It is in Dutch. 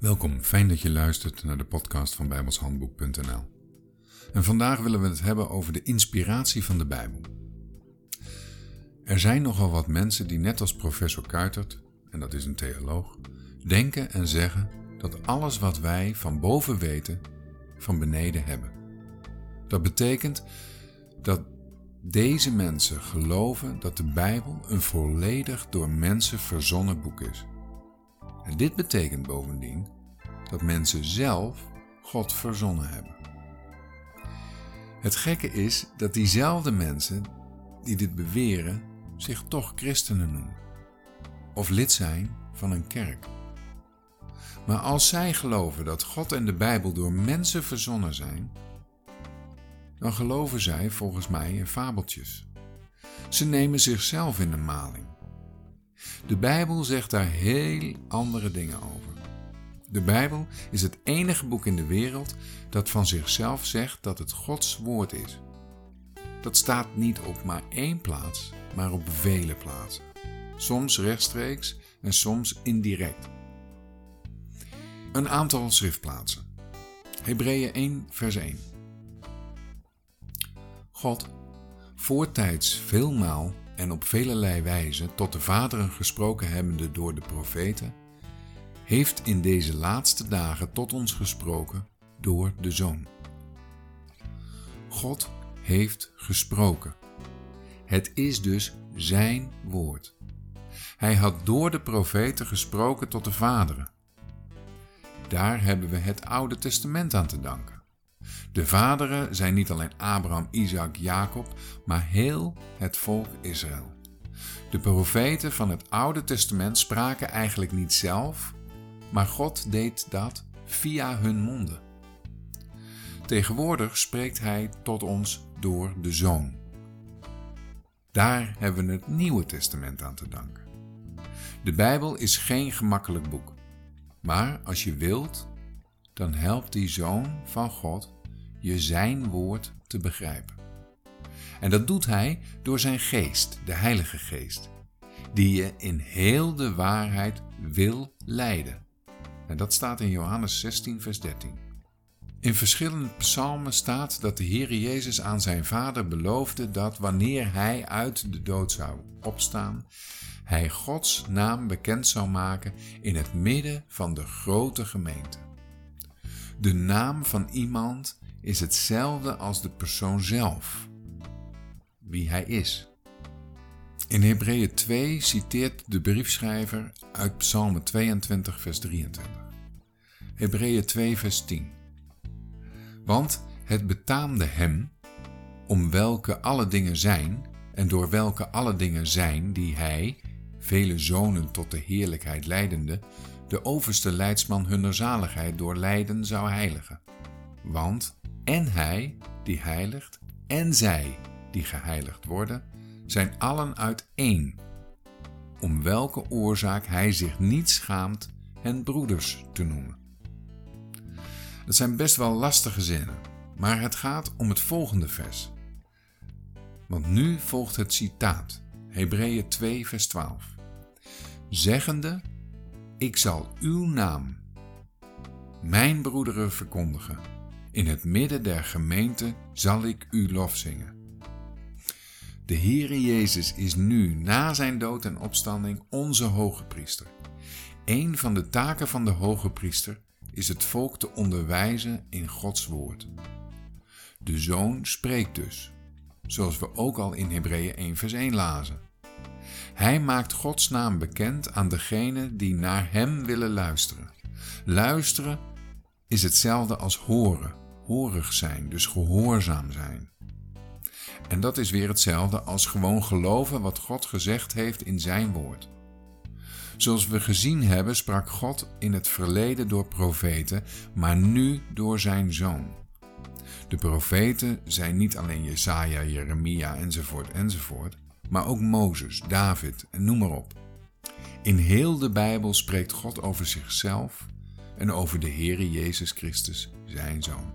Welkom, fijn dat je luistert naar de podcast van bijbelshandboek.nl. En vandaag willen we het hebben over de inspiratie van de Bijbel. Er zijn nogal wat mensen die net als professor Kuitert, en dat is een theoloog, denken en zeggen dat alles wat wij van boven weten, van beneden hebben. Dat betekent dat deze mensen geloven dat de Bijbel een volledig door mensen verzonnen boek is. En dit betekent bovendien dat mensen zelf God verzonnen hebben. Het gekke is dat diezelfde mensen die dit beweren zich toch christenen noemen of lid zijn van een kerk. Maar als zij geloven dat God en de Bijbel door mensen verzonnen zijn, dan geloven zij volgens mij in fabeltjes. Ze nemen zichzelf in de maling. De Bijbel zegt daar heel andere dingen over. De Bijbel is het enige boek in de wereld dat van zichzelf zegt dat het Gods woord is. Dat staat niet op maar één plaats, maar op vele plaatsen. Soms rechtstreeks en soms indirect. Een aantal schriftplaatsen. Hebreeën 1, vers 1. God, voortijds veelmaal en op velelei wijze tot de vaderen gesproken hebbende door de profeten, heeft in deze laatste dagen tot ons gesproken door de Zoon. God heeft gesproken. Het is dus Zijn woord. Hij had door de profeten gesproken tot de vaderen. Daar hebben we het Oude Testament aan te danken. De vaderen zijn niet alleen Abraham, Isaac, Jacob, maar heel het volk Israël. De profeten van het Oude Testament spraken eigenlijk niet zelf, maar God deed dat via hun monden. Tegenwoordig spreekt Hij tot ons door de Zoon. Daar hebben we het Nieuwe Testament aan te danken. De Bijbel is geen gemakkelijk boek, maar als je wilt, dan helpt die Zoon van God je Zijn woord te begrijpen. En dat doet Hij door Zijn geest, de Heilige Geest, die je in heel de waarheid wil leiden. En dat staat in Johannes 16, vers 13. In verschillende psalmen staat dat de Heer Jezus aan zijn Vader beloofde dat wanneer Hij uit de dood zou opstaan, Hij Gods naam bekend zou maken in het midden van de grote gemeente. De naam van iemand is hetzelfde als de persoon zelf, wie hij is. In Hebreeën 2 citeert de briefschrijver uit Psalm 22, vers 23. Hebreeën 2, vers 10. Want het betaamde hem, om welke alle dingen zijn, en door welke alle dingen zijn die hij, vele zonen tot de heerlijkheid leidende, de overste leidsman hunner zaligheid door lijden zou heiligen. Want en hij die heiligt en zij die geheiligd worden, zijn allen uit één, om welke oorzaak hij zich niet schaamt hen broeders te noemen. Het zijn best wel lastige zinnen, maar het gaat om het volgende vers. Want nu volgt het citaat, Hebreeën 2, vers 12. Zeggende, ik zal uw naam, mijn broederen verkondigen in het midden der gemeente zal ik u lof zingen. De Heere Jezus is nu, na zijn dood en opstanding, onze hoge priester. Een van de taken van de hoge priester is het volk te onderwijzen in Gods woord. De Zoon spreekt dus, zoals we ook al in Hebreeën 1 vers 1 lazen. Hij maakt Gods naam bekend aan degenen die naar Hem willen luisteren. Luisteren is hetzelfde als horen horig zijn, dus gehoorzaam zijn. En dat is weer hetzelfde als gewoon geloven wat God gezegd heeft in Zijn woord. Zoals we gezien hebben, sprak God in het verleden door profeten, maar nu door Zijn Zoon. De profeten zijn niet alleen Jesaja, Jeremia enzovoort enzovoort, maar ook Mozes, David en noem maar op. In heel de Bijbel spreekt God over zichzelf en over de Heere Jezus Christus, Zijn Zoon.